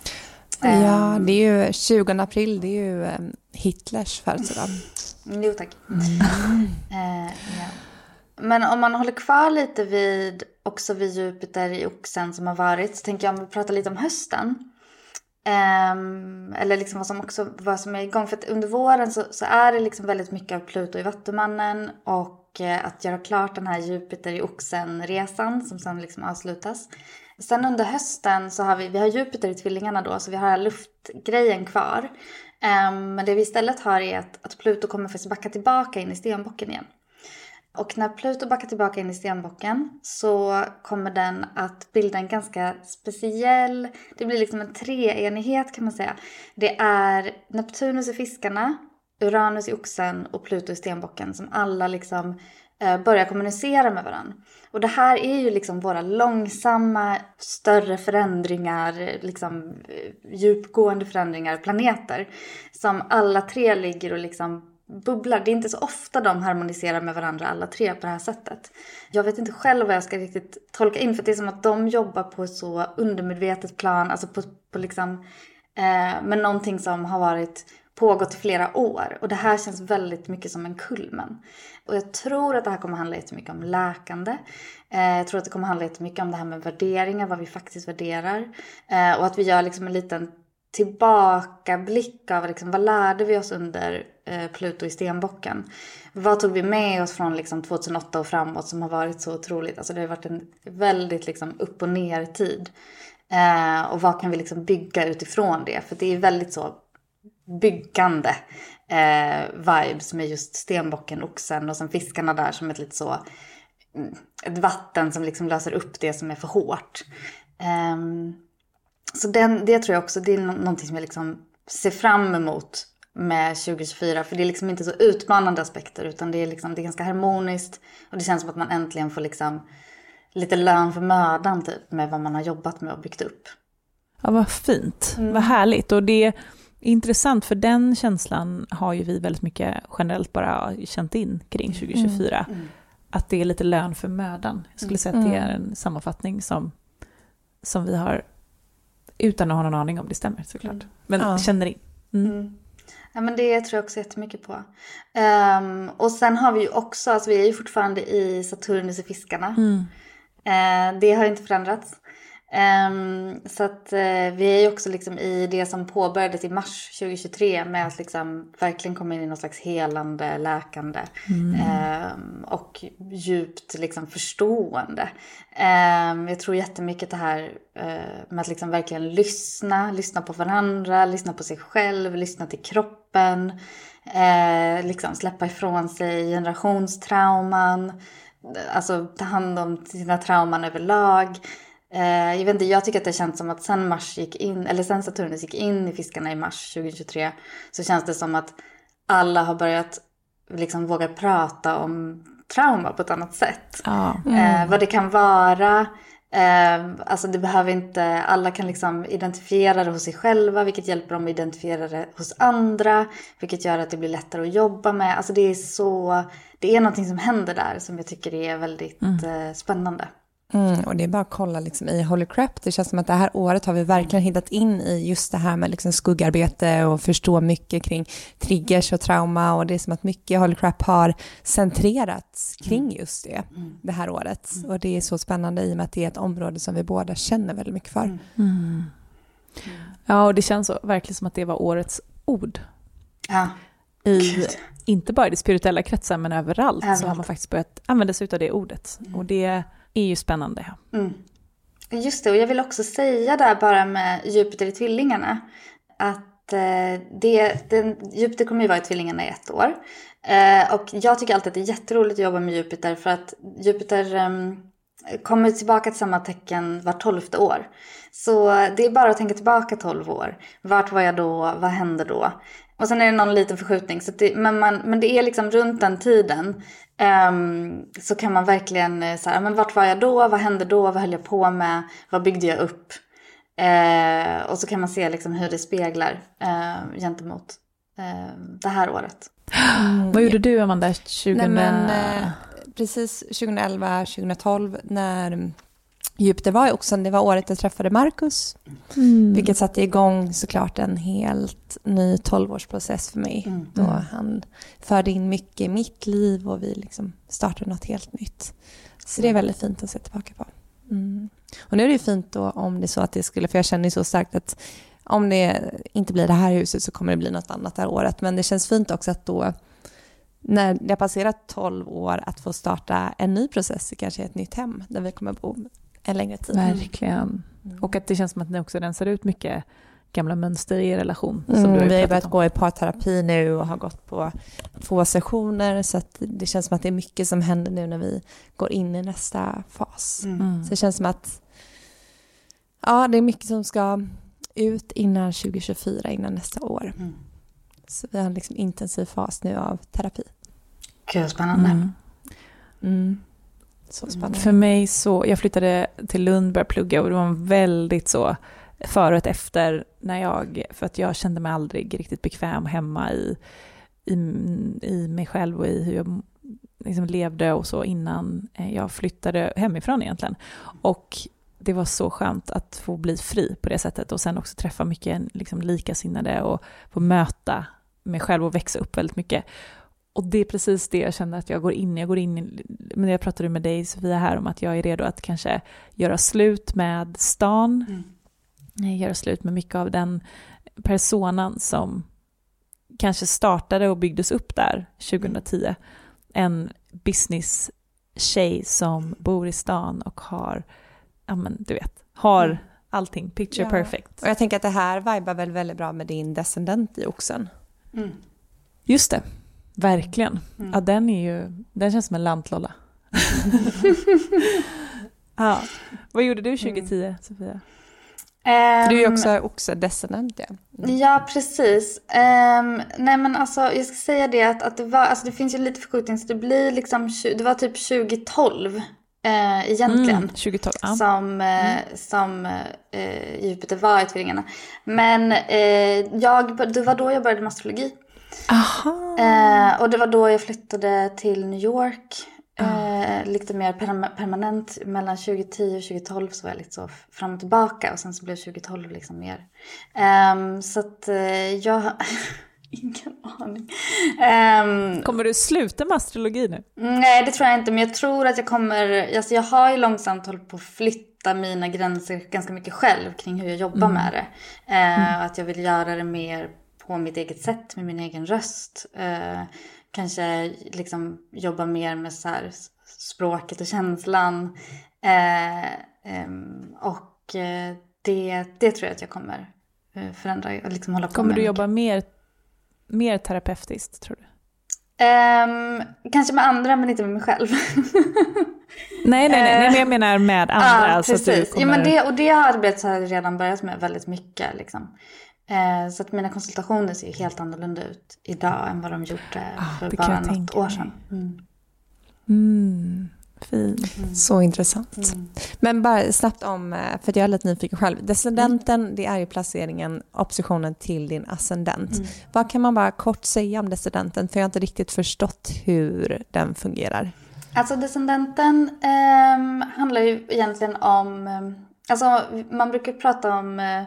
Ja, eh, det är ju 20 april, det är ju um, Hitlers födelsedag. Jo tack. Mm. Men om man håller kvar lite vid, också vid Jupiter i oxen som har varit, så tänker jag om vi pratar lite om hösten. Um, eller liksom vad som också vad som är igång. För att under våren så, så är det liksom väldigt mycket av Pluto i Vattumannen och eh, att göra klart den här Jupiter i Oxen-resan som sen liksom avslutas. Sen under hösten så har vi, vi har Jupiter i Tvillingarna då så vi har luftgrejen kvar. Um, men det vi istället har är att, att Pluto kommer faktiskt backa tillbaka in i stenbocken igen. Och när Pluto backar tillbaka in i stenbocken så kommer den att bilda en ganska speciell, det blir liksom en treenighet kan man säga. Det är Neptunus i fiskarna, Uranus i oxen och Pluto i stenbocken som alla liksom eh, börjar kommunicera med varandra. Och det här är ju liksom våra långsamma, större förändringar, liksom eh, djupgående förändringar, planeter. Som alla tre ligger och liksom bubblar. Det är inte så ofta de harmoniserar med varandra alla tre på det här sättet. Jag vet inte själv vad jag ska riktigt tolka in för det är som att de jobbar på ett så undermedvetet plan, alltså på, på liksom, eh, med någonting som har varit pågått i flera år. Och det här känns väldigt mycket som en kulmen. Och jag tror att det här kommer handla jättemycket om läkande. Eh, jag tror att det kommer handla jättemycket om det här med värderingar, vad vi faktiskt värderar. Eh, och att vi gör liksom en liten tillbakablick av liksom, vad lärde vi oss under Eh, Pluto i stenbocken. Vad tog vi med oss från liksom, 2008 och framåt som har varit så otroligt. Alltså det har varit en väldigt liksom, upp och ner tid. Eh, och vad kan vi liksom bygga utifrån det? För det är väldigt så byggande eh, vibes med just stenbocken, oxen och sen fiskarna där som ett lite så mm, ett vatten som liksom löser upp det som är för hårt. Eh, så den, det tror jag också, det är någonting som jag liksom ser fram emot med 2024. För det är liksom inte så utmanande aspekter utan det är, liksom, det är ganska harmoniskt. Och det känns som att man äntligen får liksom lite lön för mödan typ med vad man har jobbat med och byggt upp. Ja, vad fint. Mm. Vad härligt. Och det är intressant för den känslan har ju vi väldigt mycket generellt bara känt in kring 2024. Mm. Mm. Att det är lite lön för mödan. Jag skulle säga att det mm. är en sammanfattning som, som vi har utan att ha någon aning om det stämmer såklart. Mm. Men ja. känner in. Ja, men det tror jag också jättemycket på. Um, och sen har vi ju också, alltså vi är ju fortfarande i Saturnus i fiskarna. Mm. Uh, det har inte förändrats. Um, så att uh, vi är ju också liksom i det som påbörjades i mars 2023 med att liksom verkligen komma in i någon slags helande, läkande mm. um, och djupt liksom förstående. Um, jag tror jättemycket det här uh, med att liksom verkligen lyssna, lyssna på varandra, lyssna på sig själv, lyssna till kroppen, uh, liksom släppa ifrån sig generationstrauman, alltså ta hand om sina trauman överlag. Eh, jag vet inte, jag tycker att det känns som att sen Mars gick in, eller sen Saturnus gick in i fiskarna i mars 2023 så känns det som att alla har börjat liksom våga prata om trauma på ett annat sätt. Mm. Eh, vad det kan vara. Eh, alltså det behöver inte, alla kan liksom identifiera det hos sig själva vilket hjälper dem att identifiera det hos andra. Vilket gör att det blir lättare att jobba med. Alltså det är så, det är någonting som händer där som jag tycker är väldigt mm. eh, spännande. Mm, och det är bara att kolla liksom i Holy Crap. Det känns som att det här året har vi verkligen hittat in i just det här med liksom skuggarbete och förstå mycket kring triggers och trauma. Och det är som att mycket Holy Crap har centrerats kring mm. just det mm. det här året. Mm. Och det är så spännande i och med att det är ett område som vi båda känner väldigt mycket för. Mm. Ja, och det känns så, verkligen som att det var årets ord. Ja. I, inte bara i det spirituella kretsar, men överallt, överallt, så har man faktiskt börjat använda sig av det ordet. Mm. Och det är ju spännande. Mm. Just det, och jag vill också säga där bara med Jupiter i tvillingarna. Att eh, det, den, Jupiter kommer ju vara i tvillingarna i ett år. Eh, och jag tycker alltid att det är jätteroligt att jobba med Jupiter för att Jupiter ehm, kommer tillbaka till samma tecken var tolfte år. Så det är bara att tänka tillbaka tolv år. Vart var jag då? Vad hände då? Och sen är det någon liten förskjutning. Så det, men, man, men det är liksom runt den tiden um, så kan man verkligen eh, så här, men vart var jag då? Vad hände då? Vad höll jag på med? Vad byggde jag upp? Uh, och så kan man se liksom hur det speglar uh, gentemot uh, det här året. Mm. Vad gjorde du Amanda 20... Nej, men, eh, precis 2011, 2012 när Jupiter var också, det var året jag träffade Marcus. Mm. Vilket satte igång såklart en helt ny tolvårsprocess för mig. Mm. Då han förde in mycket i mitt liv och vi liksom startade något helt nytt. Så det är väldigt fint att se tillbaka på. Mm. Och nu är det ju fint då om det är så att det skulle, för jag känner ju så starkt att om det inte blir det här huset så kommer det bli något annat det här året. Men det känns fint också att då när det har passerat 12 år att få starta en ny process i kanske ett nytt hem där vi kommer bo en längre tid. Verkligen. Mm. Och att det känns som att ni också rensar ut mycket gamla mönster i er relation. Som mm, vi har börjat om. gå i parterapi nu och har gått på två sessioner så att det känns som att det är mycket som händer nu när vi går in i nästa fas. Mm. Så det känns som att ja, det är mycket som ska ut innan 2024, innan nästa år. Mm. Så vi har en liksom intensiv fas nu av terapi. Gud, spännande. Mm. Mm. Så spännande. För mig så, jag flyttade till Lund, började plugga och det var väldigt så före och efter när jag, för att jag kände mig aldrig riktigt bekväm hemma i, i, i mig själv och i hur jag liksom levde och så innan jag flyttade hemifrån egentligen. Och det var så skönt att få bli fri på det sättet och sen också träffa mycket liksom, likasinnade och få möta mig själv och växa upp väldigt mycket. Och det är precis det jag känner att jag går in i. Jag går in i, men jag pratade med dig Sofia här om att jag är redo att kanske göra slut med stan. Mm. Göra slut med mycket av den personan som kanske startade och byggdes upp där 2010. En business tjej som bor i stan och har ja men du vet, har mm. allting, picture ja. perfect. Och jag tänker att det här vibar väl väldigt bra med din descendent i oxen. Mm. Just det, verkligen. Mm. Ja, den är ju, den känns som en lantlolla. ja. Vad gjorde du 2010, mm. Sofia? Um, du är ju också oxe-descendent ja. Mm. Ja, precis. Um, nej men alltså jag ska säga det att, att det var, alltså det finns ju lite förskjutning så det blir liksom, det var typ 2012 eh, egentligen. Mm, 2012, ja. Som, eh, mm. som eh, Jupiter var i Tvillingarna. Men eh, jag, det var då jag började med astrologi. Eh, och det var då jag flyttade till New York. Uh. lite mer permanent. Mellan 2010 och 2012 så var jag lite så fram och tillbaka. Och sen så blev 2012 liksom mer. Um, så att uh, jag... Ingen aning. Um, kommer du sluta med astrologi nu? Nej, det tror jag inte. Men jag tror att jag kommer... Alltså jag har ju långsamt hållit på att flytta mina gränser ganska mycket själv kring hur jag jobbar mm. med det. Uh, mm. Att jag vill göra det mer på mitt eget sätt med min egen röst. Uh, kanske liksom jobba mer med så här språket och känslan. Uh, um, och det, det tror jag att jag kommer förändra och liksom hålla på Kommer med du jobba mer mer terapeutiskt, tror du? Um, kanske med andra, men inte med mig själv. nej, nej, nej, nej, men jag menar med andra. Ja, precis. Kommer... Ja, men det, och det har jag redan börjat med väldigt mycket. Liksom. Uh, så att mina konsultationer ser helt annorlunda ut idag än vad de gjorde ah, för bara något år sedan. Mm. Mm. Fint. Mm. Så intressant. Mm. Men bara snabbt om, eh, för jag är lite nyfiken själv. Descendenten, det är ju placeringen, oppositionen till din ascendent. Mm. Vad kan man bara kort säga om descendenten? För jag har inte riktigt förstått hur den fungerar. Alltså descendenten eh, handlar ju egentligen om, eh, alltså man brukar prata om eh,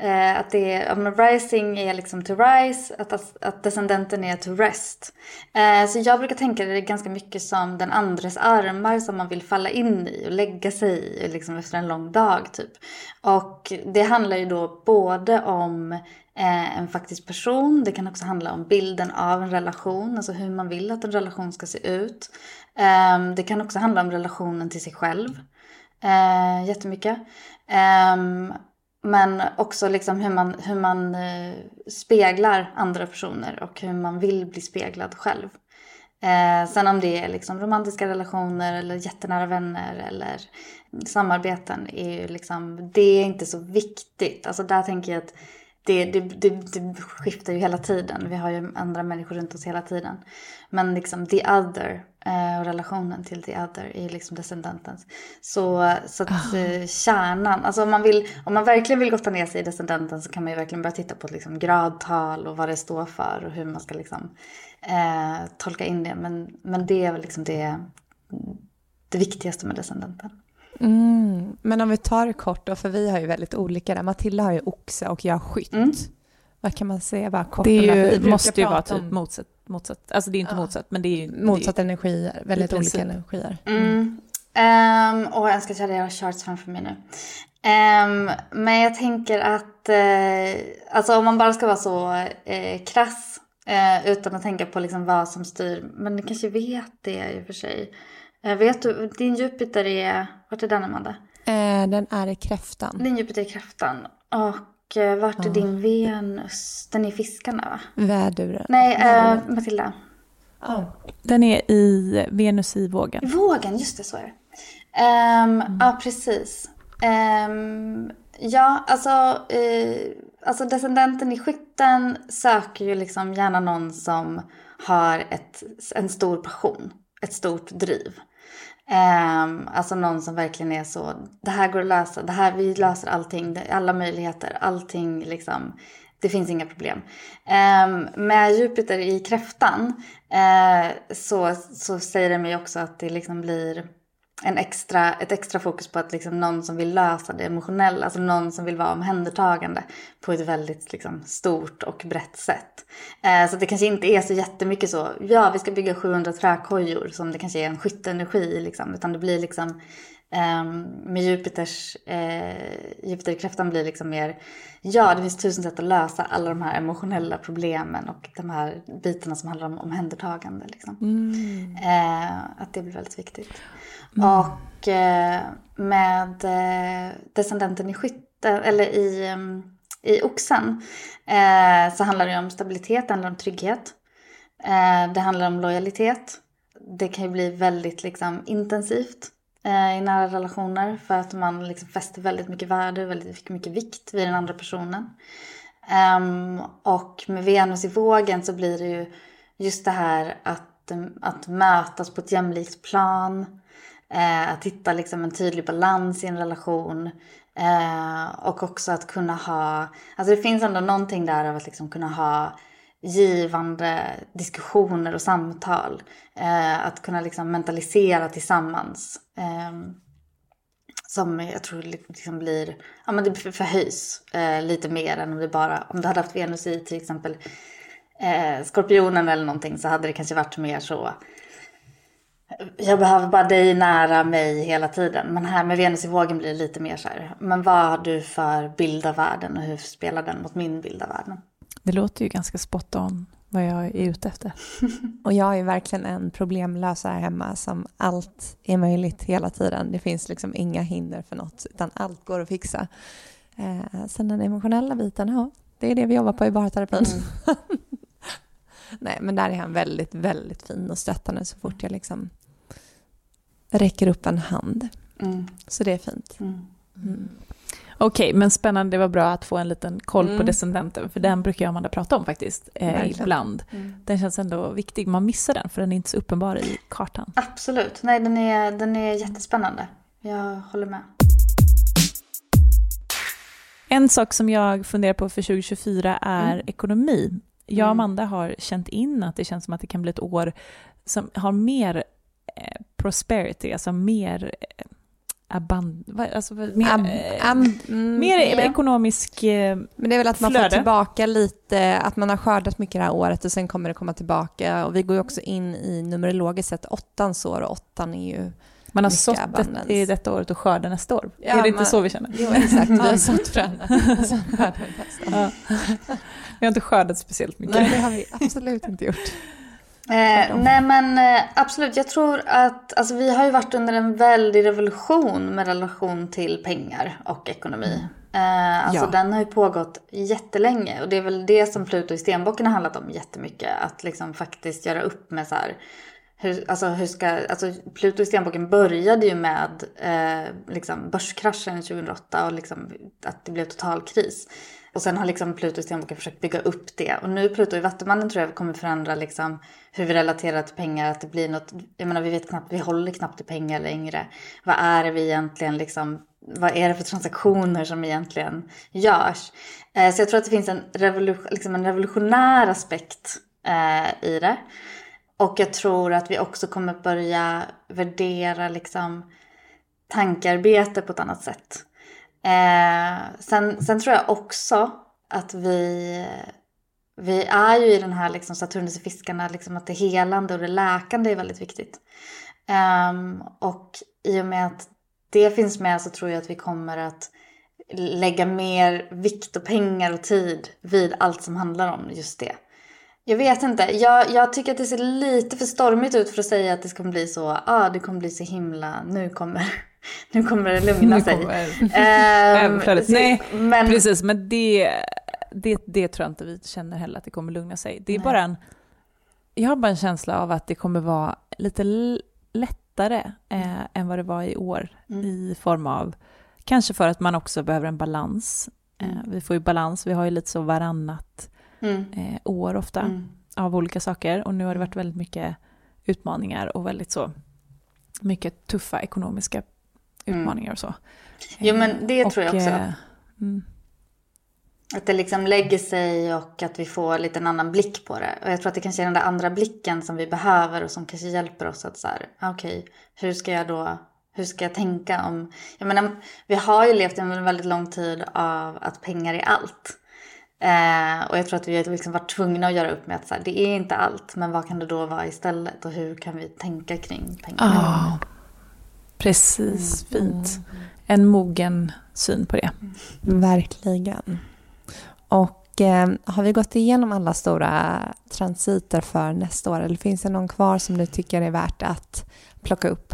Eh, att det är, om rising är liksom to rise, att, att descendenten är to rest. Eh, så jag brukar tänka det ganska mycket som den andres armar som man vill falla in i och lägga sig i liksom efter en lång dag typ. Och det handlar ju då både om eh, en faktisk person, det kan också handla om bilden av en relation, alltså hur man vill att en relation ska se ut. Eh, det kan också handla om relationen till sig själv. Eh, jättemycket. Um, men också liksom hur man, hur man eh, speglar andra personer och hur man vill bli speglad själv. Eh, sen om det är liksom romantiska relationer eller jättenära vänner eller samarbeten är ju liksom, det är inte så viktigt. Alltså där tänker jag att det, det, det, det, skiftar ju hela tiden. Vi har ju andra människor runt oss hela tiden. Men liksom the other och relationen till the other är liksom descendentens. Så, så att oh. kärnan, alltså om man, vill, om man verkligen vill gotta ner sig i descendenten så kan man ju verkligen börja titta på liksom gradtal och vad det står för och hur man ska liksom, eh, tolka in det. Men, men det är väl liksom det, det viktigaste med descendenten. Mm. Men om vi tar det kort då, för vi har ju väldigt olika där. Matilda har ju oxe och jag skytt. Mm. Vad kan man säga bara kort? Det ju, måste ju vara typ om... motsatt, motsatt, alltså det är inte ja. motsatt men det är ju... Motsatt det är, energier, väldigt olika energier. Mm. Um, och jag ska köra era charts framför mig nu. Ehm, men jag tänker att eh, alltså om man bara ska vara så eh, krass eh, utan att tänka på liksom vad som styr. Men ni kanske vet det i och för sig. Vet du, din Jupiter är, vart är den Amanda? Den är i kräftan. Din Jupiter är i kräftan. Och vart är din Venus? Den är i fiskarna va? Väduren. Nej, eh, Matilda. Den är i Venus i vågen. Vågen, just det så är det. Ehm, Ja, precis. Ehm, ja, alltså, eh, alltså descendenten i skytten söker ju liksom gärna någon som har ett, en stor passion, ett stort driv. Um, alltså någon som verkligen är så, det här går att lösa, det här, vi löser allting, alla möjligheter, allting liksom, det finns inga problem. Um, med Jupiter i kräftan uh, så, så säger det mig också att det liksom blir en extra, ett extra fokus på att liksom någon som vill lösa det emotionella, alltså någon som vill vara omhändertagande på ett väldigt liksom stort och brett sätt. Eh, så det kanske inte är så jättemycket så, ja vi ska bygga 700 träkojor som det kanske är en skytteenergi liksom, utan det blir liksom ehm, med Jupiters, eh, Jupiter i kräftan blir liksom mer, ja det finns tusen sätt att lösa alla de här emotionella problemen och de här bitarna som handlar om omhändertagande. Liksom. Eh, att det blir väldigt viktigt. Och eh, med eh, descendenten i skytten, eller i, em, i oxen, eh, så handlar det om stabilitet, det handlar om trygghet. Eh, det handlar om lojalitet. Det kan ju bli väldigt liksom, intensivt eh, Eh, i nära relationer för att man liksom fäster väldigt mycket värde, och väldigt mycket vikt vid den andra personen. Ehm, och med Venus i vågen så blir det ju just det här att, eh, att mötas på ett jämlikt plan. Eh, att hitta liksom en tydlig balans i en relation. Och också att kunna ha, alltså det finns ändå någonting där av att liksom kunna ha givande diskussioner och samtal. Eh, att kunna liksom mentalisera tillsammans. Eh, som jag tror liksom blir, ja men det förhöjs eh, lite mer än om det bara, om du hade haft Venus i till exempel eh, Skorpionen eller någonting så hade det kanske varit mer så, jag behöver bara dig nära mig hela tiden. Men här med Venus i vågen blir det lite mer så här, men vad har du för bild av världen och hur spelar den mot min bild av världen? Det låter ju ganska spot on vad jag är ute efter. Och jag är verkligen en problemlösare hemma som allt är möjligt hela tiden. Det finns liksom inga hinder för något utan allt går att fixa. Eh, sen den emotionella biten, ja, det är det vi jobbar på i barterapin. Nej, men där är han väldigt, väldigt fin och stöttande så fort jag liksom räcker upp en hand. Mm. Så det är fint. Okej, men spännande. Det var bra att få en liten koll på Mm. descendenten, för den brukar jag och Amanda prata om faktiskt, eh, ibland. Mm. Den känns ändå viktig. Man missar den, för den är inte så uppenbar i kartan. Absolut, nej den är, den är jättespännande. Jag håller med. En sak som jag funderar på för 2024 är Mm. ekonomi. Jag och Amanda har känt in att det känns som att det kan bli ett år som har mer eh, prosperity, alltså mer vad- alltså, mer, Ab- eh, ab- mm, mer ja. ekonomisk... Eh, Men det är väl att man flöde. får tillbaka lite, att man har skördat mycket det här året och sen kommer det komma tillbaka. Och vi går ju också in i numerologiskt sett åttans år och åttan är ju... man har sått abundance. i detta året och skördar nästa år. Ja, är det inte man- så vi känner? Jo, exakt. Vi har sått fröna. Ja. Vi har inte skördat speciellt mycket. Nej, det har vi absolut inte gjort. Eh, nej men eh, absolut, jag tror att alltså, vi har ju varit under en väldig revolution med relation till pengar och ekonomi. Eh, alltså Ja. den har ju pågått jättelänge och det är väl det som Pluto i stenbocken har handlat om jättemycket. Att liksom faktiskt göra upp med så här, hur, alltså hur ska, alltså Pluto i stenbocken började ju med eh, liksom börskraschen 2008 och liksom att det blev total kris. Och sen har liksom Pluto i försökt bygga upp det. Och nu Pluto i vattumannen tror jag kommer förändra liksom hur vi relaterar till pengar. Att det blir något, jag menar vi vet knappt, vi håller knappt i pengar längre. Vad är det vi egentligen liksom, vad är det för transaktioner som egentligen görs? Eh, så jag tror att det finns en, revolution, liksom en revolutionär aspekt eh, i det. Och jag tror att vi också kommer börja värdera liksom tankearbete på ett annat sätt. Eh, sen, sen tror jag också att vi, vi är ju i den här liksom Saturnus i fiskarna, liksom att det helande och det läkande är väldigt viktigt. Ehm, och i och med att det finns med så tror jag att vi kommer att lägga mer vikt och pengar och tid vid allt som handlar om just det. Jag vet inte. Jag, jag tycker att det ser lite för stormigt ut för att säga att det kommer bli så, ja ah, det kommer bli så himla, nu kommer, nu kommer det lugna sig. Ehm, Överflödet. så- Nej, men, precis. Men det, det, det tror jag inte vi känner heller att det kommer lugna sig. Det är Nej. bara en... Jag har bara en känsla av att det kommer vara lite lättare eh, än vad det var i år Mm. i form av Kanske för att man också behöver en balans. Eh, vi får ju balans, vi har ju lite så varannat Mm. eh, år ofta Mm. av olika saker och nu har det varit väldigt mycket utmaningar och väldigt så mycket tuffa ekonomiska Mm. Utmaningar och så. Jo, men det tror jag också. eh, mm, Att det liksom lägger sig och att vi får lite en annan blick på det. Och jag tror att det kanske är den där andra blicken som vi behöver och som kanske hjälper oss att så här, ah, okej, hur ska jag då, hur ska jag tänka om, jag menar, vi har ju levt en väldigt lång tid av att pengar är allt. Eh, och jag tror att vi har liksom varit tvungna att göra upp med att så här, det är inte allt, men vad kan det då vara istället och hur kan vi tänka kring pengar? Ja, precis. Fint. En mogen syn på det. Verkligen. Och eh, har vi gått igenom alla stora transiter för nästa år eller finns det någon kvar som du tycker är värt att plocka upp?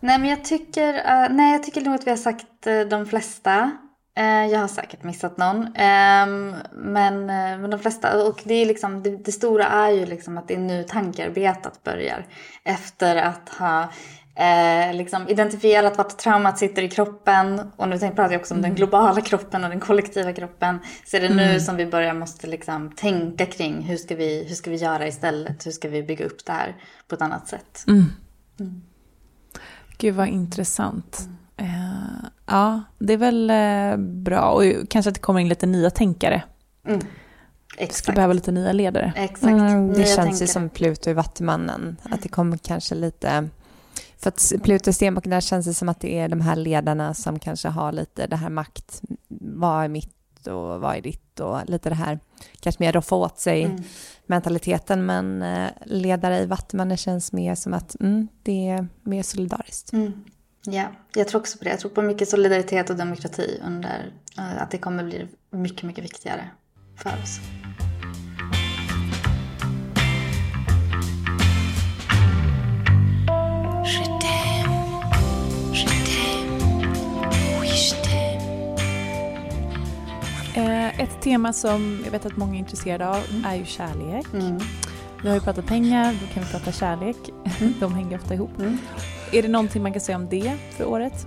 Nej, men jag tycker, eh, nej, jag tycker nog att vi har sagt uh, de flesta. Eh, jag har säkert missat någon. Ehm, men, men de flesta. Och det, är liksom, det, det stora är ju liksom att det är nu tankearbetet börjar. Efter att ha eh, liksom identifierat vart traumat sitter i kroppen. Och nu pratar jag också om den globala kroppen och den kollektiva kroppen. Så är det nu som vi börjar måste liksom tänka kring hur ska, vi, hur ska vi göra istället? Hur ska vi bygga upp det här på ett annat sätt? Gud vad intressant. Eh, ja, det är väl eh, bra. Och ju- kanske att det kommer in lite nya tänkare. Skulle Exakt. behöva lite nya ledare. Exakt. Mm, det Nya känns ju tänkare. som Pluto i Vattumannen. Att det kommer kanske lite... För att Pluto i Stenbocken, där känns det som att det är de här ledarna som kanske har lite det här makt. Vad är mitt och vad är ditt? Och lite det här, kanske mer roffa åt sig Mm. mentaliteten. Men eh, ledare i Vattumannen känns mer som att mm, det är mer solidariskt. Mm. Ja, jag tror också på det. Jag tror på mycket solidaritet och demokrati under eh, att det kommer bli mycket, mycket viktigare för oss. Ett tema som jag vet att många är intresserade av är ju kärlek. Mm. Vi har ju pratat pengar, då kan vi prata kärlek. De hänger ofta ihop. Mm. Är det någonting man kan säga om det för året?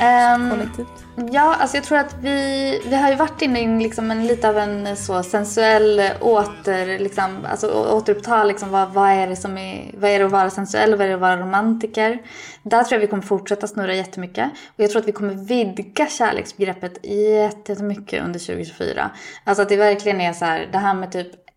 Ehm, Kollektivt? Ja, alltså jag tror att vi, vi har ju varit inne i liksom en, lite av en så sensuell åter, liksom, alltså återuppta liksom vad, vad är det som är, vad är det att vara sensuell och vad är det att vara romantiker. Där tror jag vi kommer fortsätta snurra jättemycket. Och jag tror att vi kommer vidga kärleksbegreppet jättemycket under 2024. Alltså att det verkligen är så här, det här med typ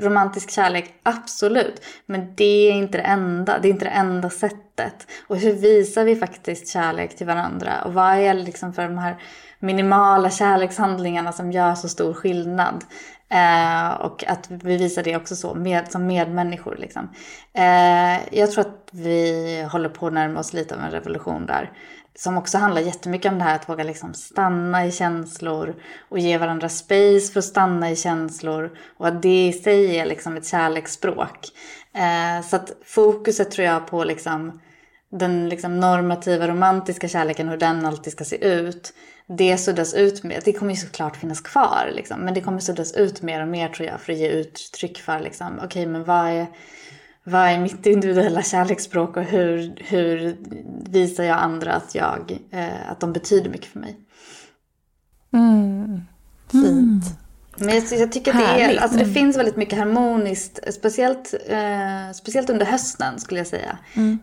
romantisk kärlek, absolut. Men det är inte det enda. Det är inte det enda sättet. Och hur visar vi faktiskt kärlek till varandra? Och vad är liksom för de här minimala kärlekshandlingarna som gör så stor skillnad? Eh, och att vi visar det också så med, som medmänniskor. Liksom. Eh, jag tror att vi håller på att närma oss lite av en revolution där. Som också handlar jättemycket om det här att våga liksom stanna i känslor och ge varandra space för att stanna i känslor. Och att det i sig är liksom ett kärleksspråk. Eh, så att fokuset tror jag på liksom den liksom normativa romantiska kärleken, hur den alltid ska se ut. Det suddas ut mer. det kommer ju såklart finnas kvar liksom, men det kommer suddas ut mer och mer tror jag för att ge uttryck för liksom, okej men vad är, vad är mitt individuella kärleksspråk och hur, hur visar jag andra att, jag, eh, att de betyder mycket för mig. Mm. Fint. Men jag, jag tycker att det, är, alltså det finns väldigt mycket harmoniskt, speciellt, eh, speciellt under hösten skulle jag säga.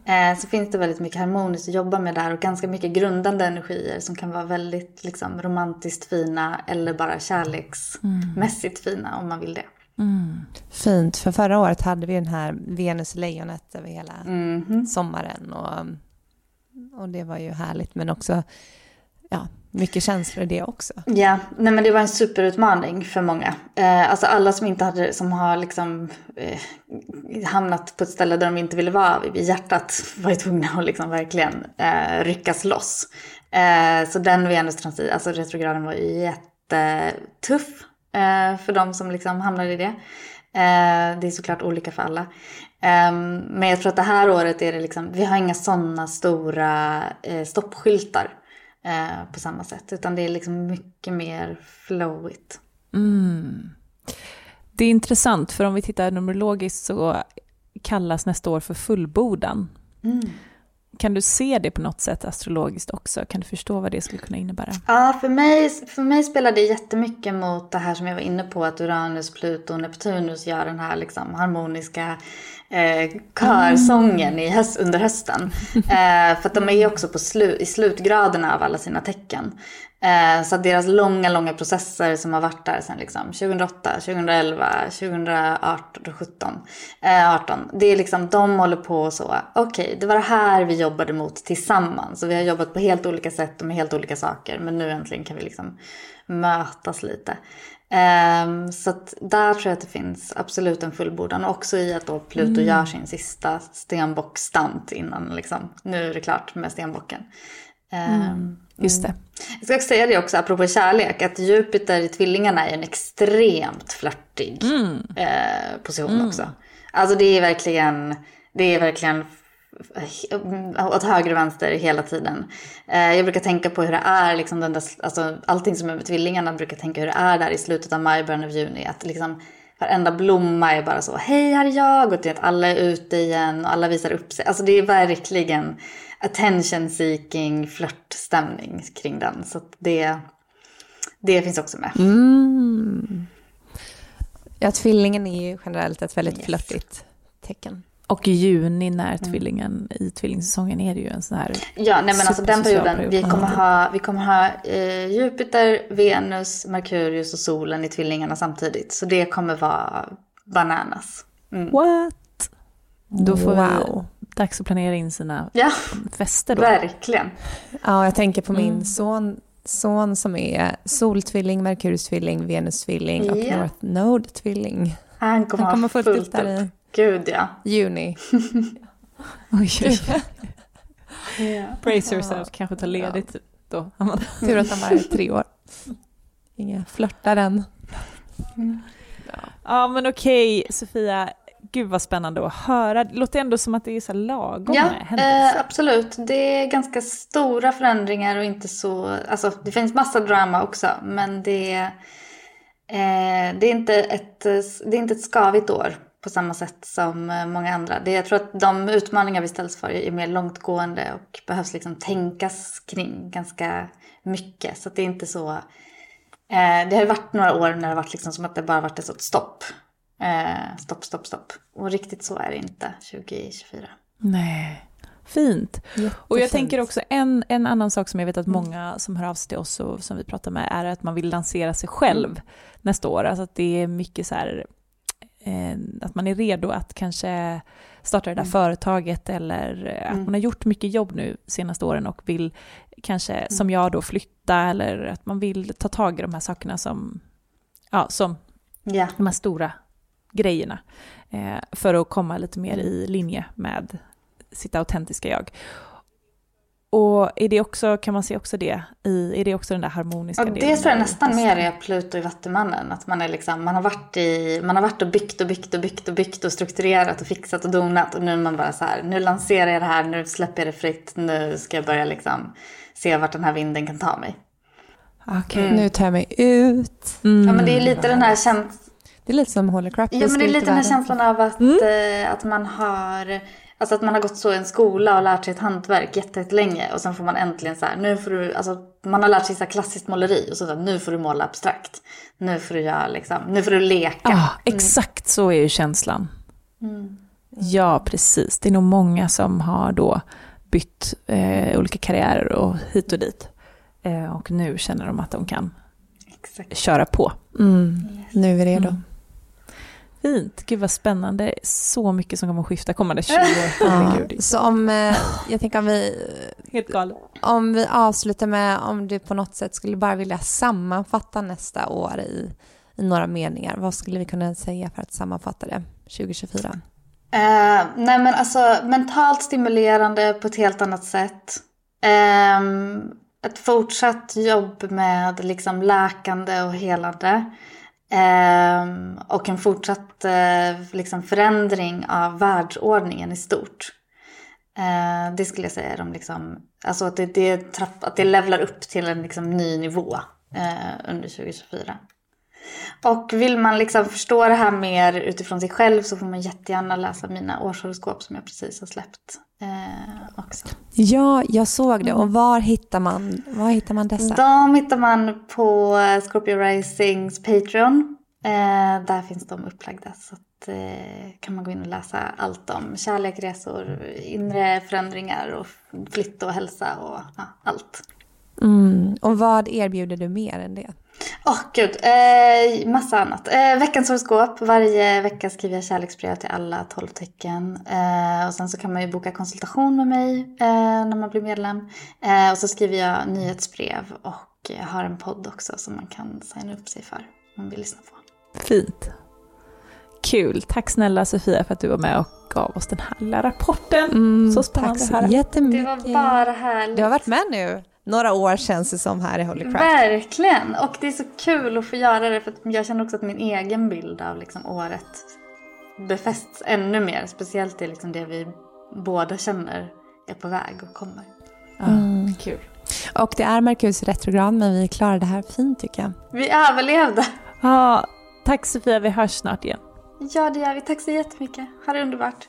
Eh, så finns det väldigt mycket harmoniskt att jobba med där och ganska mycket grundande energier som kan vara väldigt liksom, romantiskt fina eller bara kärleksmässigt fina om man vill det. Fint, för förra året hade vi den här Venus i lejonet över hela Mhm. sommaren. Och, och det var ju härligt, men också ja, mycket känslor i det också. Ja, nej men det var en superutmaning för många. Eh, alltså alla som inte hade, som har liksom eh, hamnat på ett ställe där de inte ville vara i hjärtat var ju tvungna att liksom verkligen eh, ryckas loss. Eh, så den Venus-transit, alltså retrograden var jättetuff för de som liksom hamnade i det. Eh, det är såklart olika för alla. Ehm, men jag tror att det här året är det liksom, vi har inga sådana stora eh, stoppskyltar eh, på samma sätt. Utan det är liksom mycket mer flowigt. Det är intressant, för om vi tittar numerologiskt så kallas nästa år för fullbordan. Kan du se det på något sätt astrologiskt också? Kan du förstå vad det skulle kunna innebära? Ja, för mig, för mig spelar det jättemycket mot det här som jag var inne på. Att Uranus, Pluto och Neptunus gör den här liksom harmoniska eh, körsången i höst, under hösten. Eh, för att de är ju också på slu, i slutgraderna av alla sina tecken. Eh, så att deras långa, långa processer som har varit där sedan liksom 2008, 2011, 2018, 2017, eh, 18. Det är liksom, de håller på så, okej, det var det här vi jobbade mot tillsammans. Och vi har jobbat på helt olika sätt och med helt olika saker. Men nu äntligen kan vi liksom mötas lite. Ehm, så där tror jag att det finns absolut en fullbordan. Också i att då Pluto gör sin sista stenbockstant innan liksom, nu är det klart med stenbocken. Ehm, Just det. jag ska också säga det också, apropå kärlek, att Jupiter i tvillingarna är en extremt flörtig eh, position också. Alltså det är verkligen, det är verkligen åt höger och vänster hela tiden. Eh, jag brukar tänka på hur det är, liksom den där, alltså, allting som är med tvillingarna brukar tänka hur det är där i slutet av maj, början av juni. Att liksom varenda blomma är bara så, hej här är jag, och att alla är ute igen och alla visar upp sig. Alltså det är verkligen attention seeking flörtstämning kring den. Så det, det finns också med. Ja, tvillingen är ju generellt ett väldigt flörtigt tecken. Och i juni när tvillingen, i tvillingsäsongen är det ju en sån här... Ja, nej men alltså den perioden, vi kommer ha, vi kommer ha eh, Jupiter, Venus, Merkurius och solen i tvillingarna samtidigt. Så det kommer vara bananas. Mm. What? Då får Wow. vi dags att planera in sina Ja, fester då. verkligen. Ja, jag tänker på Mm. min son, son som är soltvilling, Merkuriustvilling, Venustvilling och. North Node-tvilling. Han kommer, Han kommer ha fullt fullt upp där i Gud ja. juni. Oj, oj, oj. ja. Brace yourself, kanske ta ledigt då. Tur att han bara är tre år. Inga flörtar än. Ja men okej Sofia, gud vad spännande att höra. Det låter ändå som att det är så lagom Ja, händelser. eh, absolut. Det är ganska stora förändringar och inte så... Alltså det finns massa drama också, men det, eh, det, är inte ett, det är inte ett skavigt år på samma sätt som eh, många andra. Det, jag tror att de utmaningar vi ställs för är mer långtgående och behövs liksom tänkas kring ganska mycket. Så att det är inte så... Eh, det har varit några år när det har varit liksom som att det bara varit ett sånt stopp. Eh, stopp, stopp, stopp. Och riktigt så är det inte 2024. Nej. Fint. Och jag tänker också en, en annan sak som jag vet att många som hör av sig till oss och som vi pratar med är att man vill lansera sig själv nästa år. Alltså att det är mycket så här att man är redo att kanske starta det där företaget eller eh, att man har gjort mycket jobb nu senaste åren och vill kanske som jag då flytta eller att man vill ta tag i de här sakerna som, ja, som Ja. de här stora grejerna eh, för att komma lite mer i linje med sitt autentiska jag. Och är det också, kan man se också det i, är det också den där harmoniska Och delen? det tror jag nästan mer är Pluto i Vattumannen. Att man, är liksom, man, har varit i, man har varit och byggt och byggt och byggt och byggt och strukturerat och fixat och donat. Och nu är man bara så här, nu lanserar jag det här, nu släpper jag det fritt, nu ska jag börja liksom se vart den här vinden kan ta mig. Okej. Nu tar jag mig ut. Mm. Ja men det är lite den här känslan. Det är lite som Holy Crap. Ja men det är lite den här känslan av att, eh, att man har Alltså att man har gått så i en skola och lärt sig ett hantverk jättelänge och sen får man äntligen så här, nu får du, alltså man har lärt sig så här klassiskt måleri och så, så här, nu får du måla abstrakt. Nu får du göra liksom, nu får du leka. Ja, exakt så är ju känslan. Ja, precis. Det är nog många som har då bytt eh, olika karriärer och hit och dit. Eh, och nu känner de att de kan Exakt. köra på. Mm. Nu är vi redo. Mm. Fint, gud vad spännande. Så mycket som kommer att skifta kommande 20 år. Ja, så om, eh, jag tänker om vi, helt galet. om vi avslutar med om du på något sätt skulle bara vilja sammanfatta nästa år i, i några meningar. Vad skulle vi kunna säga för att sammanfatta det 2024? Eh, nej men alltså mentalt stimulerande på ett helt annat sätt. Ehm, ett fortsatt jobb med liksom läkande och helande. Eh, och en fortsatt eh, liksom förändring av världsordningen i stort. Eh, det skulle jag säga är de liksom, alltså att det, det, att det levlar upp till en liksom ny nivå eh, under 2024. Och vill man liksom förstå det här mer utifrån sig själv så får man jättegärna läsa mina årshoroskop som jag precis har släppt eh, också. Ja, jag såg det. Och var hittar man, var hittar man dessa? De hittar man på Scorpio Risings Patreon. Eh, där finns de upplagda. Så att, eh, kan man gå in och läsa allt om kärlek, resor, inre förändringar och flytt och hälsa och ja, allt. Mm. Och vad erbjuder du mer än det? Åh oh, gud, eh, massa annat. Eh, veckans horoskop. Varje vecka skriver jag kärleksbrev till alla 12 tecken. Eh, och sen så kan man ju boka konsultation med mig eh, när man blir medlem. Eh, och så skriver jag nyhetsbrev och har en podd också som man kan signa upp sig för om man vill lyssna på. Fint. Kul. Tack snälla Sofia för att du var med och gav oss den här lilla rapporten. Mm, så spännande tack så jättemycket. Det var bara härligt. Du har varit med nu några år känns det som här i Holy Craft. Verkligen! Och det är så kul att få göra det för jag känner också att min egen bild av liksom året befästs ännu mer. Speciellt det, liksom det vi båda känner är på väg och kommer. Mm. Kul. Och det är Merkurs retrograd men vi klarade det här fint tycker jag. Vi överlevde! Ja, tack Sofia, vi hörs snart igen. Ja det gör vi. Tack så jättemycket. Ha det underbart.